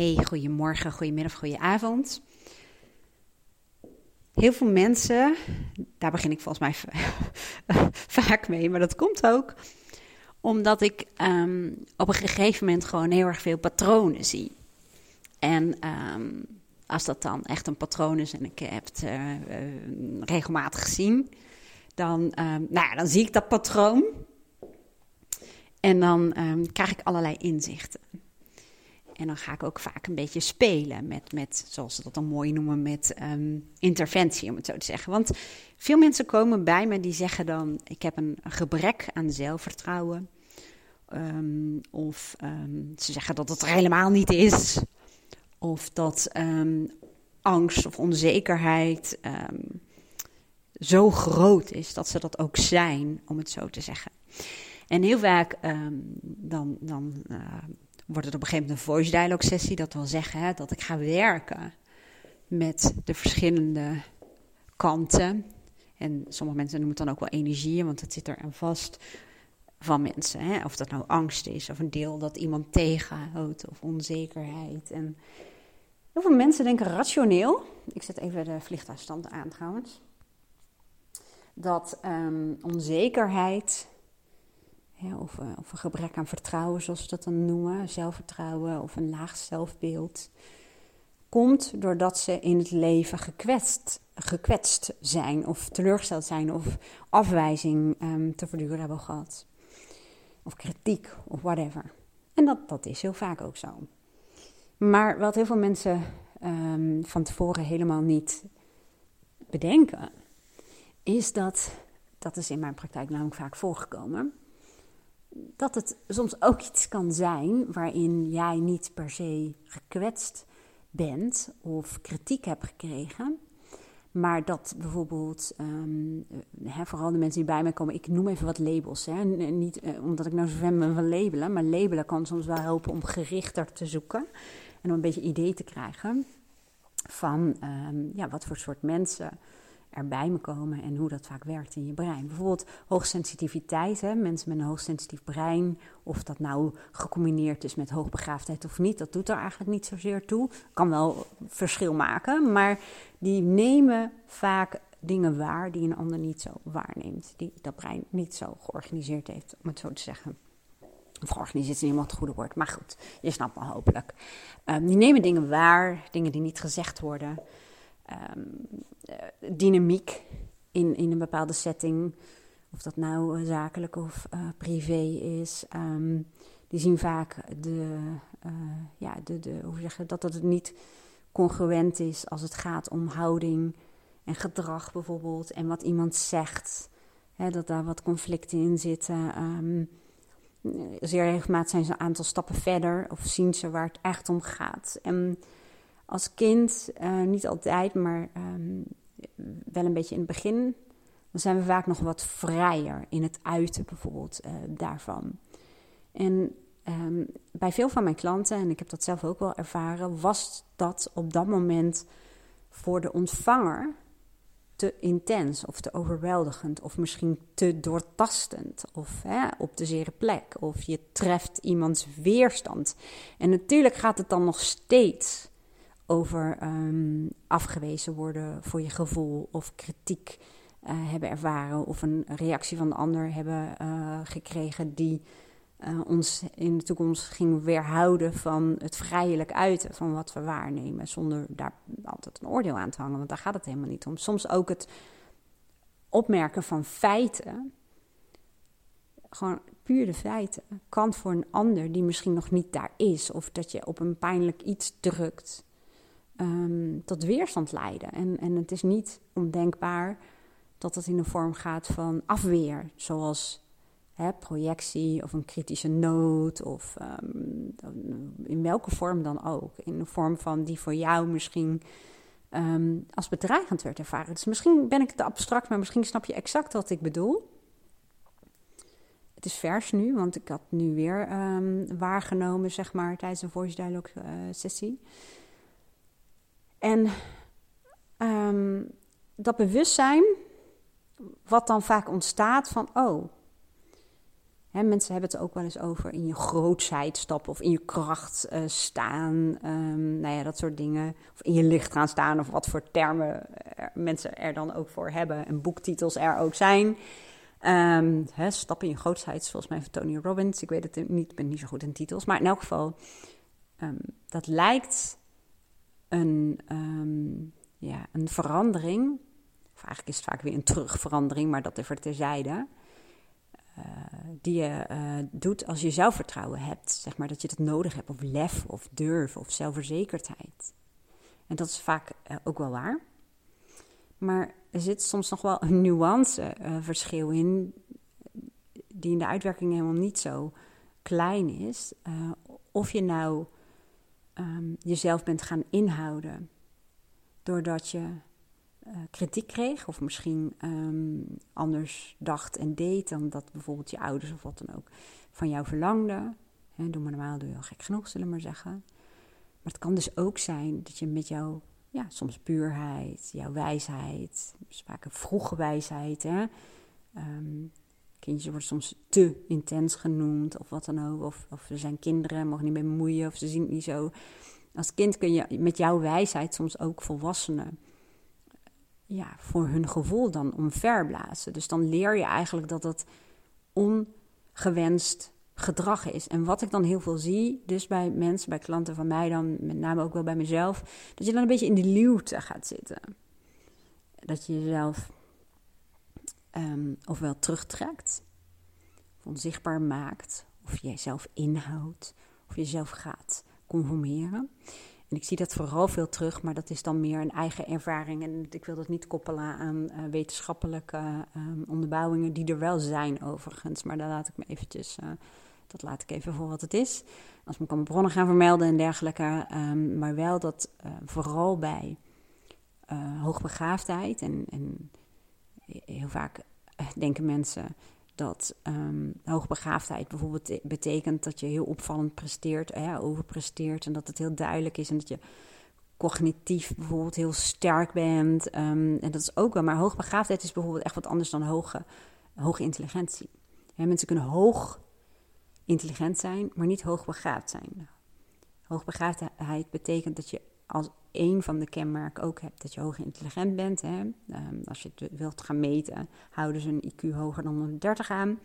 Hey, goedemorgen, goedemiddag, goedenavond. Heel veel mensen, daar begin ik volgens mij vaak mee, maar dat komt ook omdat ik um, op een gegeven moment gewoon heel erg veel patronen zie. En um, als dat dan echt een patroon is en ik heb het uh, uh, regelmatig gezien, dan, um, nou ja, dan zie ik dat patroon. En dan krijg ik allerlei inzichten. En dan ga ik ook vaak een beetje spelen met, met zoals ze dat dan mooi noemen, met um, interventie, om het zo te zeggen. Want veel mensen komen bij me die zeggen dan: Ik heb een gebrek aan zelfvertrouwen. Um, of um, ze zeggen dat het er helemaal niet is. Of dat angst of onzekerheid zo groot is dat ze dat ook zijn, om het zo te zeggen. En heel vaak dan. dan uh, wordt het op een gegeven moment een voice dialogue sessie. Dat wil zeggen hè, dat ik ga werken met de verschillende kanten. En sommige mensen noemen het dan ook wel energieën, want het zit er aan vast van mensen. Hè? Of dat nou angst is, of een deel dat iemand tegenhoudt, of onzekerheid. En heel veel mensen denken rationeel. Ik zet even de vliegtuigstand aan trouwens. Dat um, onzekerheid of, uh, of, een gebrek aan vertrouwen, zoals we dat dan noemen, zelfvertrouwen of een laag zelfbeeld, komt doordat ze in het leven gekwetst, gekwetst zijn of teleurgesteld zijn of afwijzing um, te verduren hebben gehad. Of kritiek of whatever. En dat, dat is heel vaak ook zo. Maar wat heel veel mensen um, van tevoren helemaal niet bedenken, is dat, dat is in mijn praktijk namelijk vaak voorgekomen, dat het soms ook iets kan zijn waarin jij niet per se gekwetst bent of kritiek hebt gekregen. Maar dat bijvoorbeeld, um, hè, vooral de mensen die bij mij komen, ik noem even wat labels. Hè, niet uh, omdat ik nou zo ben van labelen, maar labelen kan soms wel helpen om gerichter te zoeken. En om een beetje idee te krijgen van um, ja, wat voor soort mensen erbij me komen en hoe dat vaak werkt in je brein. Bijvoorbeeld hoogsensitiviteit, hè? mensen met een hoogsensitief brein, of dat nou gecombineerd is met hoogbegaafdheid of niet, dat doet er eigenlijk niet zozeer toe. Kan wel verschil maken, maar die nemen vaak dingen waar die een ander niet zo waarneemt, die dat brein niet zo georganiseerd heeft, om het zo te zeggen. Of georganiseerd is niet helemaal het goede woord, maar goed, je snapt me hopelijk. Um, die nemen dingen waar, dingen die niet gezegd worden um, dynamiek in, in een bepaalde setting. Of dat nou zakelijk of uh, privé is. Um, die zien vaak de, uh, ja, de, de, hoe zeg je, dat het niet congruent is als het gaat om houding en gedrag bijvoorbeeld. En wat iemand zegt. Hè, dat daar wat conflicten in zitten. Um, zeer regelmatig zijn ze een aantal stappen verder. Of zien ze waar het echt om gaat. Als kind, uh, niet altijd, maar um, wel een beetje in het begin, dan zijn we vaak nog wat vrijer in het uiten bijvoorbeeld uh, daarvan. En um, bij veel van mijn klanten, en ik heb dat zelf ook wel ervaren, was dat op dat moment voor de ontvanger te intens of te overweldigend of misschien te doortastend of hè, op de zere plek of je treft iemands weerstand. En natuurlijk gaat het dan nog steeds over um, afgewezen worden voor je gevoel of kritiek uh, hebben ervaren of een reactie van de ander hebben uh, gekregen die uh, ons in de toekomst ging weerhouden van het vrijelijk uiten van wat we waarnemen, zonder daar altijd een oordeel aan te hangen, want daar gaat het helemaal niet om. Soms ook het opmerken van feiten, gewoon puur de feiten, kan voor een ander die misschien nog niet daar is, of dat je op een pijnlijk iets drukt um, tot weerstand leiden. En, en het is niet ondenkbaar dat het in de vorm gaat van afweer, zoals hè, projectie of een kritische nood, of um, in welke vorm dan ook. In de vorm van die voor jou misschien um, als bedreigend werd ervaren. Dus misschien ben ik te abstract, maar misschien snap je exact wat ik bedoel. Het is vers nu, want ik had nu weer waargenomen, zeg maar, tijdens een voice dialogue uh, sessie en um, dat bewustzijn, wat dan vaak ontstaat van, oh, Hè, mensen hebben het ook wel eens over in je grootsheid stappen of in je kracht uh, staan. Um, nou ja, dat soort dingen. Of in je licht gaan staan of wat voor termen mensen er dan ook voor hebben. En boektitels er ook zijn. Um, hè, stappen in je grootsheid, volgens mij van Tony Robbins. Ik weet het niet, ik ben niet zo goed in titels. Maar in elk geval, dat lijkt een, ja, een verandering. Of eigenlijk is het vaak weer een terugverandering, maar dat even terzijde uh, die je uh, doet als je zelfvertrouwen hebt. Zeg maar dat je dat nodig hebt, of lef, of durf, of zelfverzekerdheid. En dat is vaak uh, ook wel waar. Maar er zit soms nog wel een nuanceverschil in, die in de uitwerking helemaal niet zo klein is. of je nou um, jezelf bent gaan inhouden doordat je uh, kritiek kreeg, of misschien um, anders dacht en deed dan dat bijvoorbeeld je ouders of wat dan ook van jou verlangden. He, doe maar normaal, doe je al gek genoeg, zullen we maar zeggen. Maar het kan dus ook zijn dat je met jouw, ja, soms puurheid, jouw wijsheid, vaak een vroege wijsheid, hè. Um, kindjes worden soms te intens genoemd of wat dan ook. Of, of ze zijn kinderen, mogen niet meer bemoeien of ze zien het niet zo. Als kind kun je met jouw wijsheid soms ook volwassenen ja, voor hun gevoel dan omverblazen. Dus dan leer je eigenlijk dat dat ongewenst gedrag is. En wat ik dan heel veel zie, dus bij mensen, bij klanten van mij dan, met name ook wel bij mezelf, dat je dan een beetje in de luwte gaat zitten. Dat je jezelf um, ofwel terugtrekt, of onzichtbaar maakt, of jezelf inhoudt, of jezelf gaat conformeren. En ik zie dat vooral veel terug, maar dat is dan meer een eigen ervaring. En ik wil dat niet koppelen aan uh, wetenschappelijke um, onderbouwingen, die er wel zijn overigens. Maar daar laat ik me eventjes, uh, dat laat ik even voor wat het is. Als ik kan bronnen gaan vermelden en dergelijke. Um, maar wel dat uh, vooral bij hoogbegaafdheid en, en heel vaak denken mensen dat um, hoogbegaafdheid bijvoorbeeld betekent dat je heel opvallend presteert, eh, overpresteert en dat het heel duidelijk is en dat je cognitief bijvoorbeeld heel sterk bent. Um, en dat is ook wel, maar hoogbegaafdheid is bijvoorbeeld echt wat anders dan hoge, hoge intelligentie. Mensen kunnen hoog intelligent zijn, maar niet hoogbegaafd zijn. Hoogbegaafdheid betekent dat je als een van de kenmerken ook hebt dat je hoog intelligent bent. Hè. Um, als je het wilt gaan meten, houden ze een IQ hoger dan 130 aan.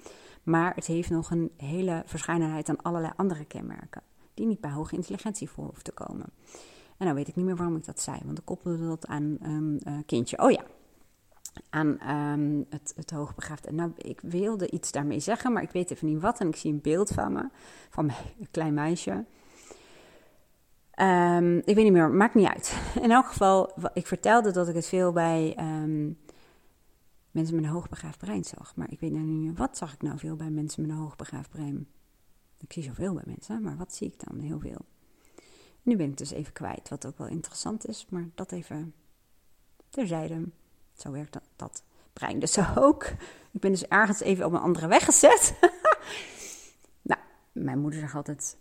Maar het heeft nog een hele verscheidenheid aan allerlei andere kenmerken, die niet bij hoge intelligentie voor hoeven te komen. En nou weet ik niet meer waarom ik dat zei, want ik koppelde dat aan een uh, kindje. Oh ja, aan um, het, het hoogbegaafde. Nou, ik wilde iets daarmee zeggen, maar ik weet even niet wat. En ik zie een beeld van me, van een klein meisje. Um, ik weet niet meer, maakt niet uit. In elk geval, ik vertelde dat ik het veel bij um, mensen met een hoogbegaafd brein zag. Maar ik weet nou niet meer, wat zag ik nou veel bij mensen met een hoogbegaafd brein? Ik zie zoveel bij mensen, maar wat zie ik dan heel veel? Nu ben ik dus even kwijt, wat ook wel interessant is, maar dat even terzijde. Zo werkt dat, dat brein dus ook. Ik ben dus ergens even op een andere weg gezet. nou, mijn moeder zegt altijd,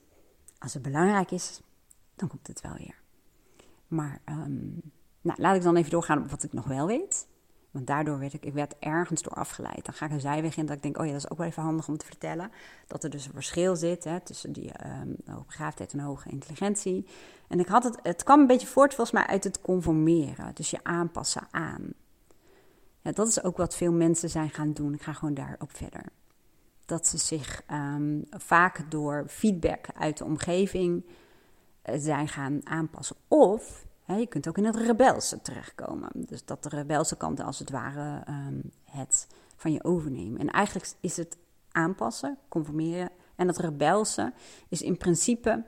als het belangrijk is, dan komt het wel weer. Maar um, nou, laat ik dan even doorgaan op wat ik nog wel weet. Want daardoor werd ik, ik werd ergens door afgeleid. Dan ga ik een zijweg in dat ik denk, oh ja, dat is ook wel even handig om te vertellen. Dat er dus een verschil zit hè, tussen die um, en hoge intelligentie. En ik had het, het kwam een beetje voort volgens mij uit het conformeren. Dus je aanpassen aan. Ja, dat is ook wat veel mensen zijn gaan doen. Ik ga gewoon daarop verder. Dat ze zich um, vaak door feedback uit de omgeving zijn gaan aanpassen. Of hè, je kunt ook in het rebelse terechtkomen. Dus dat de rebelse kant als het ware um, het van je overnemen. En eigenlijk is het aanpassen, conformeren. En het rebelse is in principe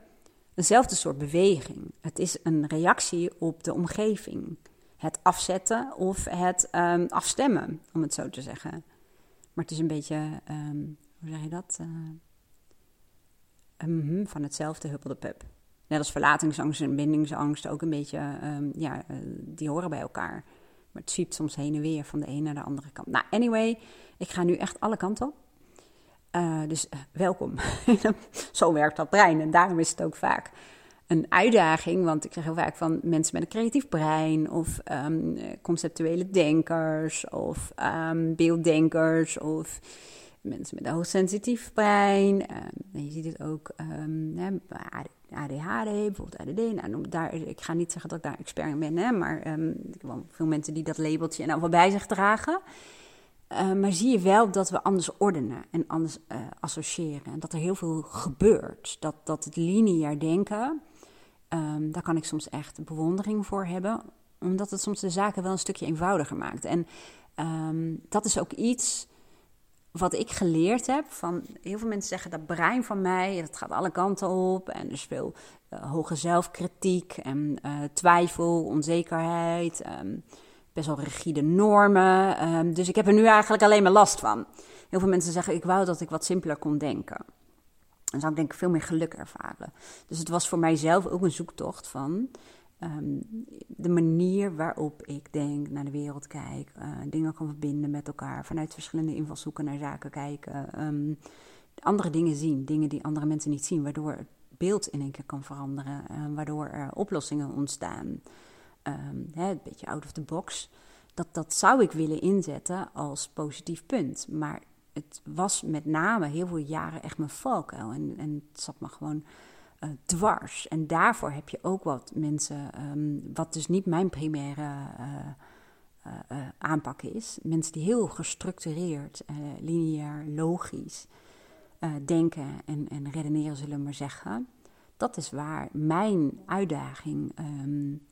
eenzelfde soort beweging. Het is een reactie op de omgeving. Het afzetten of het um, afstemmen, om het zo te zeggen. Maar het is een beetje, um, hoe zeg je dat? Uh, um, van hetzelfde huppelde pup. Net als verlatingsangst en bindingsangst ook een beetje, um, ja, uh, die horen bij elkaar. Maar het zwiept soms heen en weer van de ene naar de andere kant. Nou, anyway, ik ga nu echt alle kanten op. Uh, dus uh, welkom. Zo werkt dat brein. En daarom is het ook vaak een uitdaging. Want ik krijg heel vaak van mensen met een creatief brein. Of um, conceptuele denkers. Of um, beelddenkers. Of mensen met hoogsensitief brein. Ehm, je ziet het ook um, ADHD, bijvoorbeeld ADD. Nou, daar, ik ga niet zeggen dat ik daar expert in ben, hè, maar um, veel mensen die dat labeltje en wel bij zich dragen. maar zie je wel dat we anders ordenen en anders uh, associëren. En dat er heel veel gebeurt. Dat, dat het lineair denken, daar kan ik soms echt bewondering voor hebben. Omdat het soms de zaken wel een stukje eenvoudiger maakt. En dat is ook iets wat ik geleerd heb van heel veel mensen zeggen dat brein van mij, dat gaat alle kanten op en er is veel uh, hoge zelfkritiek en uh, twijfel, onzekerheid, um, best wel rigide normen. Um, dus ik heb er nu eigenlijk alleen maar last van. Heel veel mensen zeggen ik wou dat ik wat simpeler kon denken. Dan zou ik denk ik veel meer geluk ervaren. Dus het was voor mijzelf ook een zoektocht van Ehm, de manier waarop ik denk, naar de wereld kijk, uh, dingen kan verbinden met elkaar, vanuit verschillende invalshoeken naar zaken kijken, um, andere dingen zien, dingen die andere mensen niet zien, waardoor het beeld in één keer kan veranderen, uh, waardoor er oplossingen ontstaan. Um, hè, een beetje out of the box. Dat, dat zou ik willen inzetten als positief punt. Maar het was met name heel veel jaren echt mijn valkuil. En, en het zat me gewoon uh, dwars. En daarvoor heb je ook wat mensen, um, wat dus niet mijn primaire uh, uh, aanpak is. Mensen die heel gestructureerd, lineair, logisch denken en, en redeneren, zullen we maar zeggen. Dat is waar mijn uitdaging um,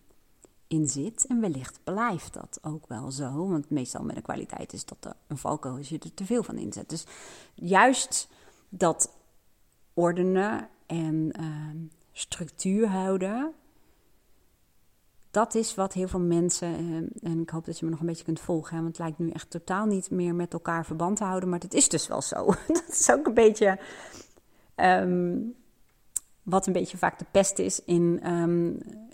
in zit. En wellicht blijft dat ook wel zo. Want meestal met een kwaliteit is dat er een valkuil als je er te veel van inzet. Dus juist dat ordenen en uh, structuur houden. Dat is wat heel veel mensen, uh, en ik hoop dat je me nog een beetje kunt volgen, hè, want het lijkt nu echt totaal niet meer met elkaar verband te houden, maar het is dus wel zo. dat is ook een beetje um, wat een beetje vaak de pest is in,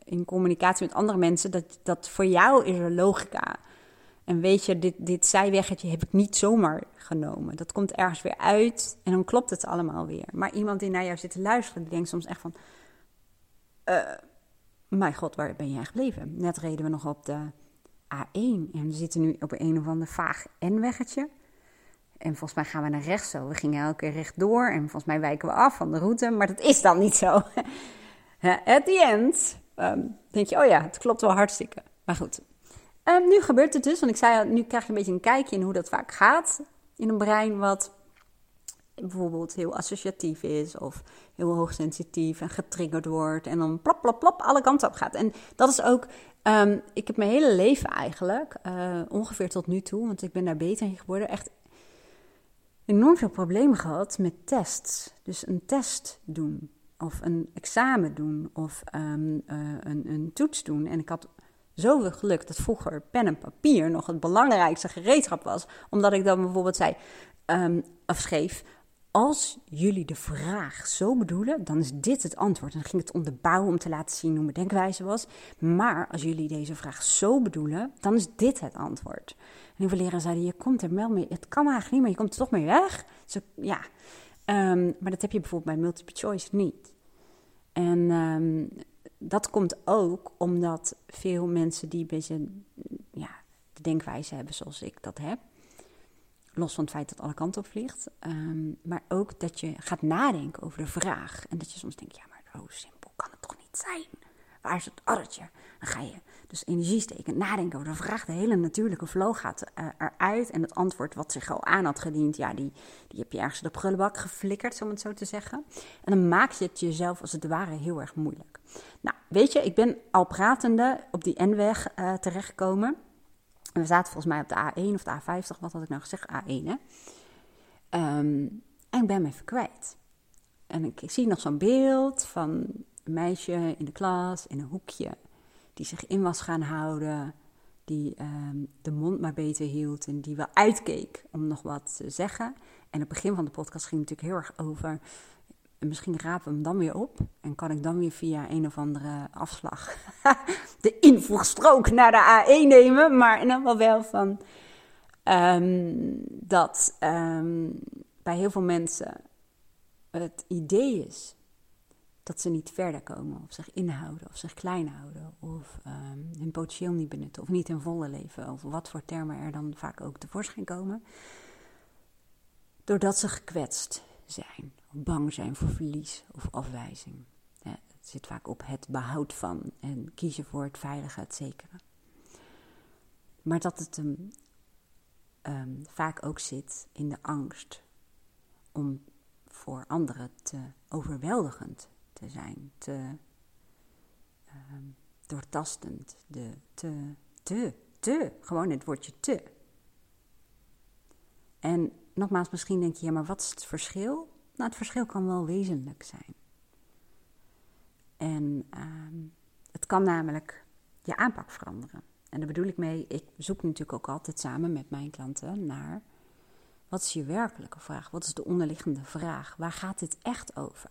in communicatie met andere mensen. Dat, dat voor jou is er logica. En weet je, dit, dit zijweggetje heb ik niet zomaar genomen. Dat komt ergens weer uit en dan klopt het allemaal weer. Maar iemand die naar jou zit te luisteren, die denkt soms echt van... Uh, mijn god, waar ben jij gebleven? Net reden we nog op de A1 en we zitten nu op een of ander vaag N-weggetje. En volgens mij gaan we naar rechts zo. We gingen elke keer rechtdoor en volgens mij wijken we af van de route. Maar dat is dan niet zo. At the end um, denk je, oh ja, het klopt wel hartstikke. Maar goed, Um, nu gebeurt het dus, want ik zei nu krijg je een beetje een kijkje in hoe dat vaak gaat in een brein wat bijvoorbeeld heel associatief is of heel hoogsensitief en getriggerd wordt en dan plop, plop, plop alle kanten op gaat. En dat is ook, um, ik heb mijn hele leven eigenlijk, uh, ongeveer tot nu toe, want ik ben daar beter in geworden, echt enorm veel problemen gehad met tests. Dus een test doen of een examen doen of um, uh, een, een toets doen. En ik had zoveel geluk dat vroeger pen en papier nog het belangrijkste gereedschap was. Omdat ik dan bijvoorbeeld zei, um, of schreef, als jullie de vraag zo bedoelen, dan is dit het antwoord. En dan ging het om de bouw om te laten zien hoe mijn denkwijze was. Maar als jullie deze vraag zo bedoelen, dan is dit het antwoord. En heel veel leraren zeiden, je komt er wel mee, het kan eigenlijk niet, maar je komt er toch mee weg. Dus ja, um, maar dat heb je bijvoorbeeld bij multiple choice niet. En um, dat komt ook omdat veel mensen die een beetje ja, de denkwijze hebben zoals ik dat heb, los van het feit dat alle kanten op vliegt, um, maar ook dat je gaat nadenken over de vraag. En dat je soms denkt, ja, maar zo simpel kan het toch niet zijn? Waar is het addertje? Dan ga je dus energie steken, nadenken over de vraag. De hele natuurlijke flow gaat uh, eruit. En het antwoord wat zich al aan had gediend, ja, die, die heb je ergens de prullenbak geflikkerd, om het zo te zeggen. En dan maak je het jezelf als het ware heel erg moeilijk. Nou, weet je, ik ben al pratende op die N-weg uh, terechtgekomen. En we zaten volgens mij op de A1 of de A50, wat had ik nou gezegd? A1, hè? Um, en ik ben me even kwijt. En ik zie nog zo'n beeld van een meisje in de klas, in een hoekje, die zich in was gaan houden, die um, de mond maar beter hield en die wel uitkeek om nog wat te zeggen. En het begin van de podcast ging natuurlijk heel erg over en misschien rapen we hem dan weer op en kan ik dan weer via een of andere afslag de invoegstrook naar de A1 nemen. Maar in ieder wel van um, dat um, bij heel veel mensen het idee is dat ze niet verder komen, of zich inhouden, of zich klein houden, of um, hun potentieel niet benutten, of niet in volle leven, of wat voor termen er dan vaak ook tevoorschijn komen doordat ze gekwetst zijn, bang zijn voor verlies of afwijzing. het zit vaak op het behoud van en kiezen voor het veilige, het zekere. Maar dat het hem um, vaak ook zit in de angst om voor anderen te overweldigend te zijn, te um, doortastend, de, te, te, te, gewoon het woordje te. En nogmaals, misschien denk je, ja, maar wat is het verschil? Nou, het verschil kan wel wezenlijk zijn. En ehm, het kan namelijk je aanpak veranderen. En daar bedoel ik mee, ik zoek natuurlijk ook altijd samen met mijn klanten naar wat is je werkelijke vraag? Wat is de onderliggende vraag? Waar gaat dit echt over?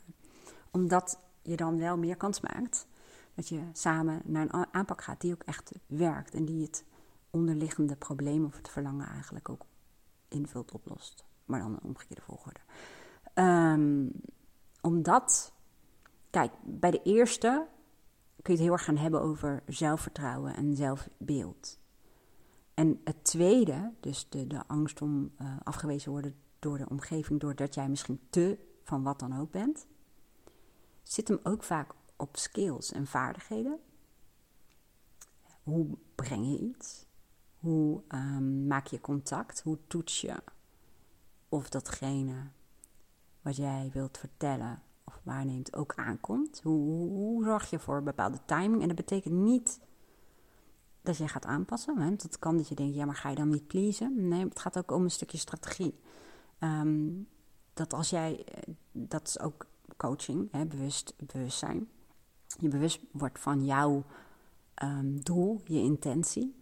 Omdat je dan wel meer kans maakt dat je samen naar een aanpak gaat die ook echt werkt en die het onderliggende probleem of het verlangen eigenlijk ook invult, oplost. Maar dan een omgekeerde volgorde. Um, omdat, kijk, bij de eerste kun je het heel erg gaan hebben over zelfvertrouwen en zelfbeeld. En het tweede, dus de, de angst om uh, afgewezen worden door de omgeving, doordat jij misschien te van wat dan ook bent, zit hem ook vaak op skills en vaardigheden. Hoe breng je iets? Hoe um, maak je contact? Hoe toets je of datgene wat jij wilt vertellen of waarneemt ook aankomt? Hoe, zorg je voor een bepaalde timing? En dat betekent niet dat je gaat aanpassen. Hè? Dat kan dat je denkt, ja, maar ga je dan niet pleasen? Nee, het gaat ook om een stukje strategie. Um, dat als jij, eh, dat is ook coaching, hè, bewust, bewustzijn. Je bewust wordt van jouw um, doel, je intentie.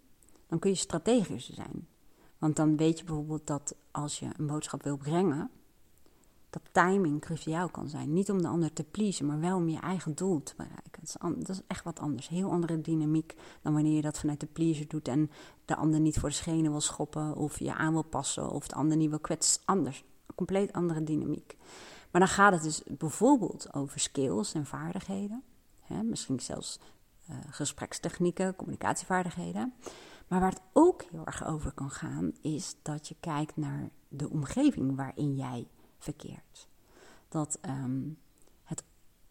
Dan kun je strategischer zijn. Want dan weet je bijvoorbeeld dat als je een boodschap wil brengen, dat timing cruciaal kan zijn. Niet om de ander te pleasen, maar wel om je eigen doel te bereiken. Dat is, echt wat anders. Heel andere dynamiek dan wanneer je dat vanuit de pleaser doet en de ander niet voor de schenen wil schoppen of je aan wil passen of de ander niet wil kwetsen. Anders. Compleet andere dynamiek. Maar dan gaat het dus bijvoorbeeld over skills en vaardigheden. Hè, misschien zelfs uh, gesprekstechnieken, communicatievaardigheden. Maar waar het ook heel erg over kan gaan, is dat je kijkt naar de omgeving waarin jij verkeerd. Dat ehm, het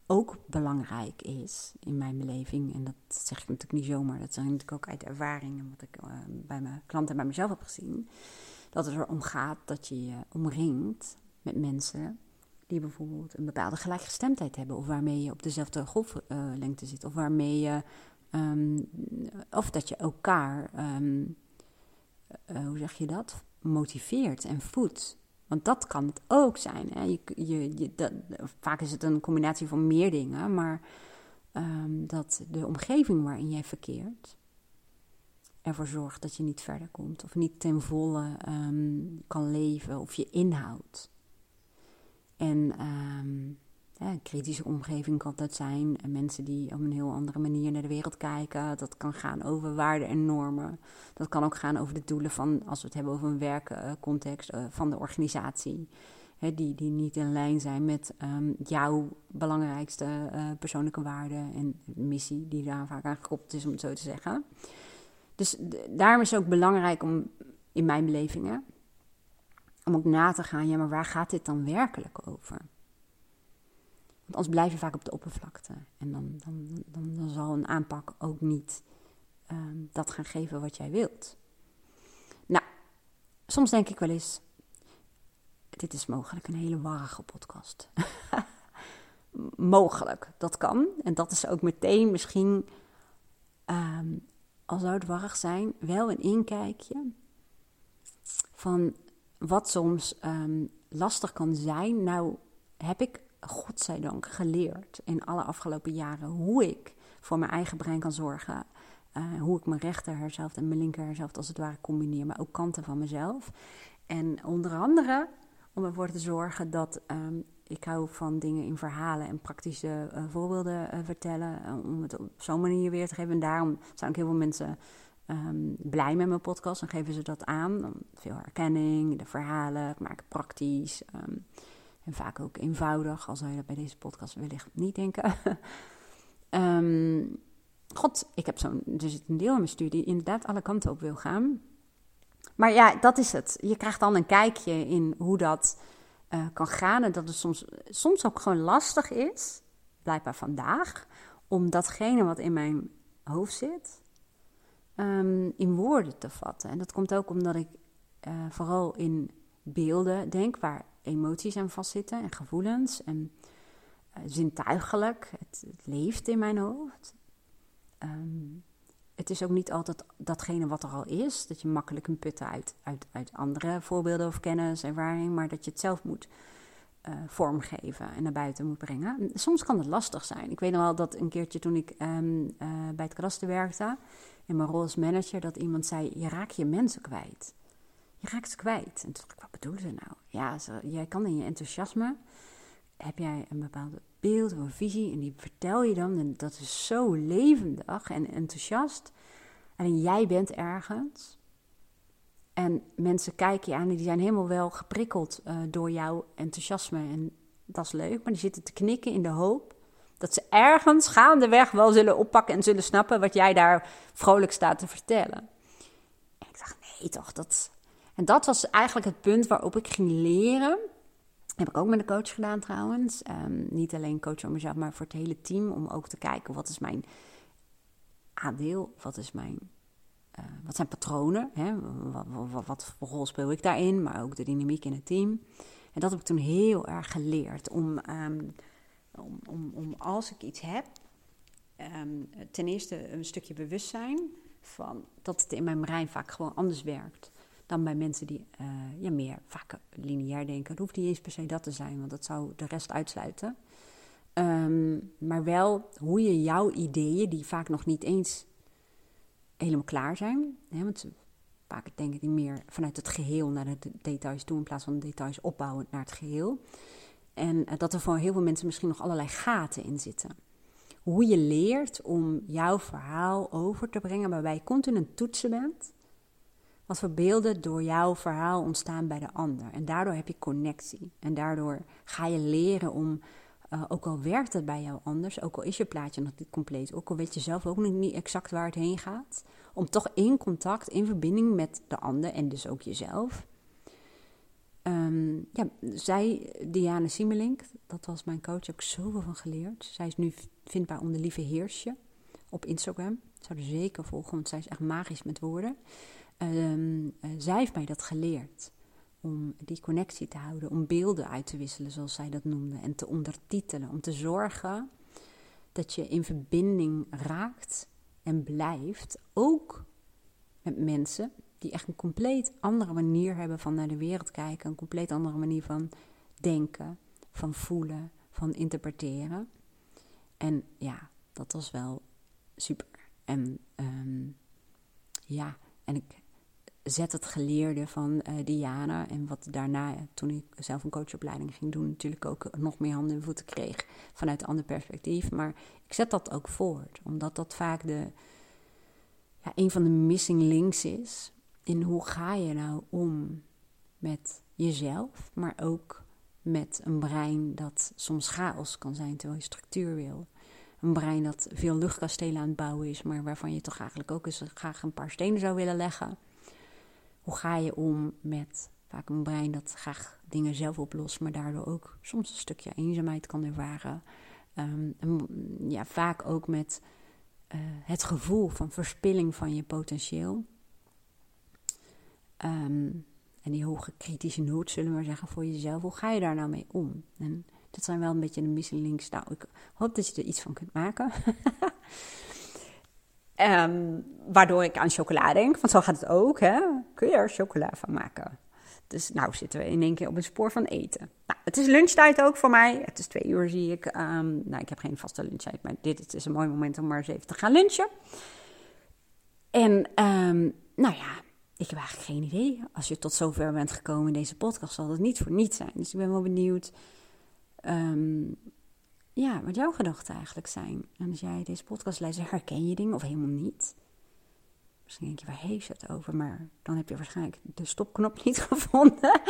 ook belangrijk is in mijn beleving, en dat zeg ik natuurlijk niet zomaar, dat ik natuurlijk ook uit ervaring en wat ik uh, bij mijn klanten en bij mezelf heb gezien, dat het erom gaat dat je je omringt met mensen die bijvoorbeeld een bepaalde gelijkgestemdheid hebben, of waarmee je op dezelfde golflengte zit, of waarmee je, um, of dat je elkaar, um, uh, hoe zeg je dat, motiveert en voedt. Want dat kan het ook zijn. Hè? Je, je, dat, vaak is het een combinatie van meer dingen, maar um, dat de omgeving waarin jij verkeert ervoor zorgt dat je niet verder komt of niet ten volle kan leven of je inhoud. En um, ja, een kritische omgeving kan dat zijn. En mensen die op een heel andere manier naar de wereld kijken. Dat kan gaan over waarden en normen. Dat kan ook gaan over de doelen van, als we het hebben over een werkcontext, uh, van de organisatie. die, die niet in lijn zijn met um, jouw belangrijkste uh, persoonlijke waarden en missie, die daar vaak aan gekoppeld is, om het zo te zeggen. Dus daarom is het ook belangrijk om, in mijn belevingen, om ook na te gaan, ja, maar waar gaat dit dan werkelijk over? Want anders blijf je vaak op de oppervlakte. En dan, dan, dan, dan zal een aanpak ook niet um, dat gaan geven wat jij wilt. Nou, soms denk ik wel eens: dit is mogelijk een hele warrige podcast. mogelijk, dat kan. En dat is ook meteen misschien, um, al zou het warrig zijn, wel een inkijkje van wat soms um, lastig kan zijn. Nou, heb ik godzijdank geleerd in alle afgelopen jaren hoe ik voor mijn eigen brein kan zorgen. Uh, hoe ik mijn rechter en mijn linker herzelf als het ware combineer, maar ook kanten van mezelf. En onder andere om ervoor te zorgen dat um, ik hou van dingen in verhalen en praktische uh, voorbeelden uh, vertellen. om het op zo'n manier weer te geven. En daarom zijn ook heel veel mensen um, blij met mijn podcast. Dan geven ze dat aan. Veel herkenning, de verhalen, ik maak het praktisch. Um, en vaak ook eenvoudig, al zou je dat bij deze podcast wellicht niet denken. um, God, ik heb zo'n, er zit een deel in mijn studie inderdaad alle kanten op wil gaan. maar ja, dat is het. Je krijgt dan een kijkje in hoe dat uh, kan gaan. En dat het soms, soms ook gewoon lastig is, blijkbaar vandaag, om datgene wat in mijn hoofd zit, um, in woorden te vatten. En dat komt ook omdat ik uh, vooral in beelden denk, waar emoties aan vastzitten en gevoelens en uh, zintuigelijk. Het, leeft in mijn hoofd. Um, het is ook niet altijd datgene wat er al is, dat je makkelijk kunt putten uit, uit, uit andere voorbeelden of kennis, ervaring, maar dat je het zelf moet uh, vormgeven en naar buiten moet brengen. Soms kan het lastig zijn. Ik weet nog wel dat een keertje toen ik um, uh, bij het kadaster werkte, in mijn rol als manager, dat iemand zei: Je raakt je mensen kwijt. Je raakt ze kwijt. En toen dacht ik: Wat bedoelen ze nou? Ja, jij kan in je enthousiasme, heb jij een bepaalde beeld of een visie en die vertel je dan. En dat is zo levendig en enthousiast. En jij bent ergens. En mensen kijken je aan en die zijn helemaal wel geprikkeld uh, door jouw enthousiasme. En dat is leuk, maar die zitten te knikken in de hoop dat ze ergens gaandeweg wel zullen oppakken en zullen snappen wat jij daar vrolijk staat te vertellen. En ik dacht, nee toch, dat... En dat was eigenlijk het punt waarop ik ging leren heb ik ook met een coach gedaan trouwens. Um, niet alleen coach voor mezelf, maar voor het hele team. Om ook te kijken wat is mijn aandeel, wat is mijn... Uh, wat zijn patronen? Hè? Wat, voor rol speel ik daarin? Maar ook de dynamiek in het team. En dat heb ik toen heel erg geleerd. Om, um, om, om, om, als ik iets heb, um, ten eerste een stukje bewustzijn van dat het in mijn brein vaak gewoon anders werkt dan bij mensen die uh, ja, meer vaak lineair denken. Het hoeft niet eens per se dat te zijn, want dat zou de rest uitsluiten. Um, maar wel hoe je jouw ideeën, die vaak nog niet eens helemaal klaar zijn. Hè, want vaak denk ik meer vanuit het geheel naar de details toe, in plaats van de details opbouwen naar het geheel. En uh, dat er voor heel veel mensen misschien nog allerlei gaten in zitten. Hoe je leert om jouw verhaal over te brengen, waarbij je continu een toetsen bent wat voor beelden door jouw verhaal ontstaan bij de ander. En daardoor heb je connectie. En daardoor ga je leren om, uh, ook al werkt het bij jou anders, ook al is je plaatje nog niet compleet, ook al weet je zelf ook nog niet exact waar het heen gaat, om toch in contact, in verbinding met de ander en dus ook jezelf. Um, ja, zij, Diana Siemelink, dat was mijn coach, ook zoveel van geleerd. Zij is nu vindbaar onder Lieve Heersje op Instagram. Zou er zeker volgen, want zij is echt magisch met woorden. Um, uh, zij heeft mij dat geleerd. Om die connectie te houden, om beelden uit te wisselen, zoals zij dat noemde. En te ondertitelen, om te zorgen dat je in verbinding raakt en blijft. Ook met mensen die echt een compleet andere manier hebben van naar de wereld kijken. Een compleet andere manier van denken, van voelen, van interpreteren. En ja, dat was wel super. En um, ja, en ik zet het geleerde van uh, Diana. En wat daarna, toen ik zelf een coachopleiding ging doen, natuurlijk ook nog meer handen en voeten kreeg vanuit een ander perspectief. Maar ik zet dat ook voort, omdat dat vaak de, ja, een van de missing links is. In hoe ga je nou om met jezelf, maar ook met een brein dat soms chaos kan zijn terwijl je structuur wil. Een brein dat veel luchtkastelen aan het bouwen is, maar waarvan je toch eigenlijk ook eens graag een paar stenen zou willen leggen. Hoe ga je om met vaak een brein dat graag dingen zelf oplost, maar daardoor ook soms een stukje eenzaamheid kan ervaren. Um, ja, vaak ook met uh, het gevoel van verspilling van je potentieel. Um, en die hoge kritische nood, zullen we maar zeggen, voor jezelf. Hoe ga je daar nou mee om? En dat zijn wel een beetje de missing links. Nou, ik hoop dat je er iets van kunt maken. Um, waardoor ik aan chocola denk, want zo gaat het ook. Hè? Kun je er chocola van maken? Dus nou zitten we in één keer op een spoor van eten. Nou, het is lunchtijd ook voor mij. Het is twee uur zie ik. Um, nou, ik heb geen vaste lunchtijd, maar dit is een mooi moment om maar eens even te gaan lunchen. En um, nou ja, ik heb eigenlijk geen idee. Als je tot zover bent gekomen in deze podcast, zal het niet voor niets zijn. Dus ik ben wel benieuwd um, ja, wat jouw gedachten eigenlijk zijn. En als jij deze podcast luistert, herken je dingen of helemaal niet. Misschien denk je, waar heeft het over? Maar dan heb je waarschijnlijk de stopknop niet gevonden.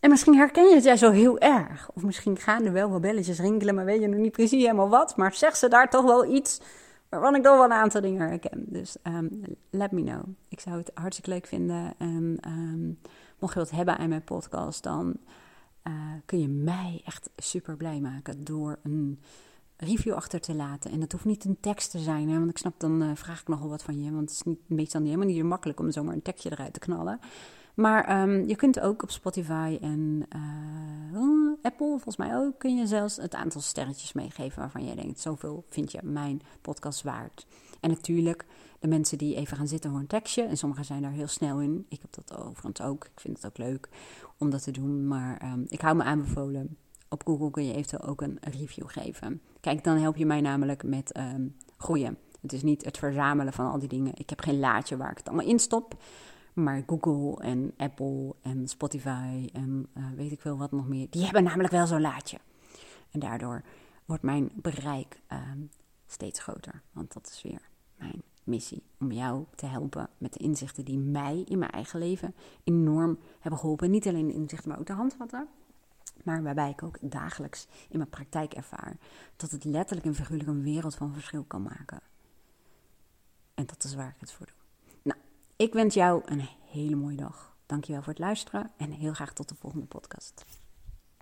En misschien herken je het jij zo heel erg. Of misschien gaan er wel wel belletjes rinkelen, maar weet je nog niet precies helemaal wat. Maar zeg ze daar toch wel iets waarvan ik nog wel een aantal dingen herken. Dus ehm, let me know. Ik zou het hartstikke leuk vinden. En ehm, mocht je wat hebben aan mijn podcast, dan uh, kun je mij echt super blij maken door een review achter te laten. En dat hoeft niet een tekst te zijn, hè, want ik snap, dan uh, vraag ik nogal wat van je. Want het is niet, meestal niet, helemaal niet zo makkelijk om zomaar een tekstje eruit te knallen. Maar um, je kunt ook op Spotify en uh, Apple, volgens mij ook, kun je zelfs het aantal sterretjes meegeven waarvan jij denkt, zoveel vind je mijn podcast waard. En natuurlijk de mensen die even gaan zitten voor een tekstje. En sommigen zijn daar heel snel in. Ik heb dat overigens ook. Ik vind het ook leuk om dat te doen. Maar um, ik hou me aanbevolen. Op Google kun je eventueel ook een review geven. Kijk, dan help je mij namelijk met um, groeien. Het is niet het verzamelen van al die dingen. Ik heb geen laadje waar ik het allemaal in stop. Maar Google en Apple en Spotify en uh, weet ik veel wat nog meer. Die hebben namelijk wel zo'n laadje. En daardoor wordt mijn bereik um, steeds groter. Want dat is weer mijn missie. Om jou te helpen met de inzichten die mij in mijn eigen leven enorm hebben geholpen. Niet alleen de inzichten, maar ook de handvatten. Maar waarbij ik ook dagelijks in mijn praktijk ervaar dat het letterlijk en figuurlijk een wereld van verschil kan maken. En dat is waar ik het voor doe. Nou, ik wens jou een hele mooie dag. Dankjewel voor het luisteren en heel graag tot de volgende podcast.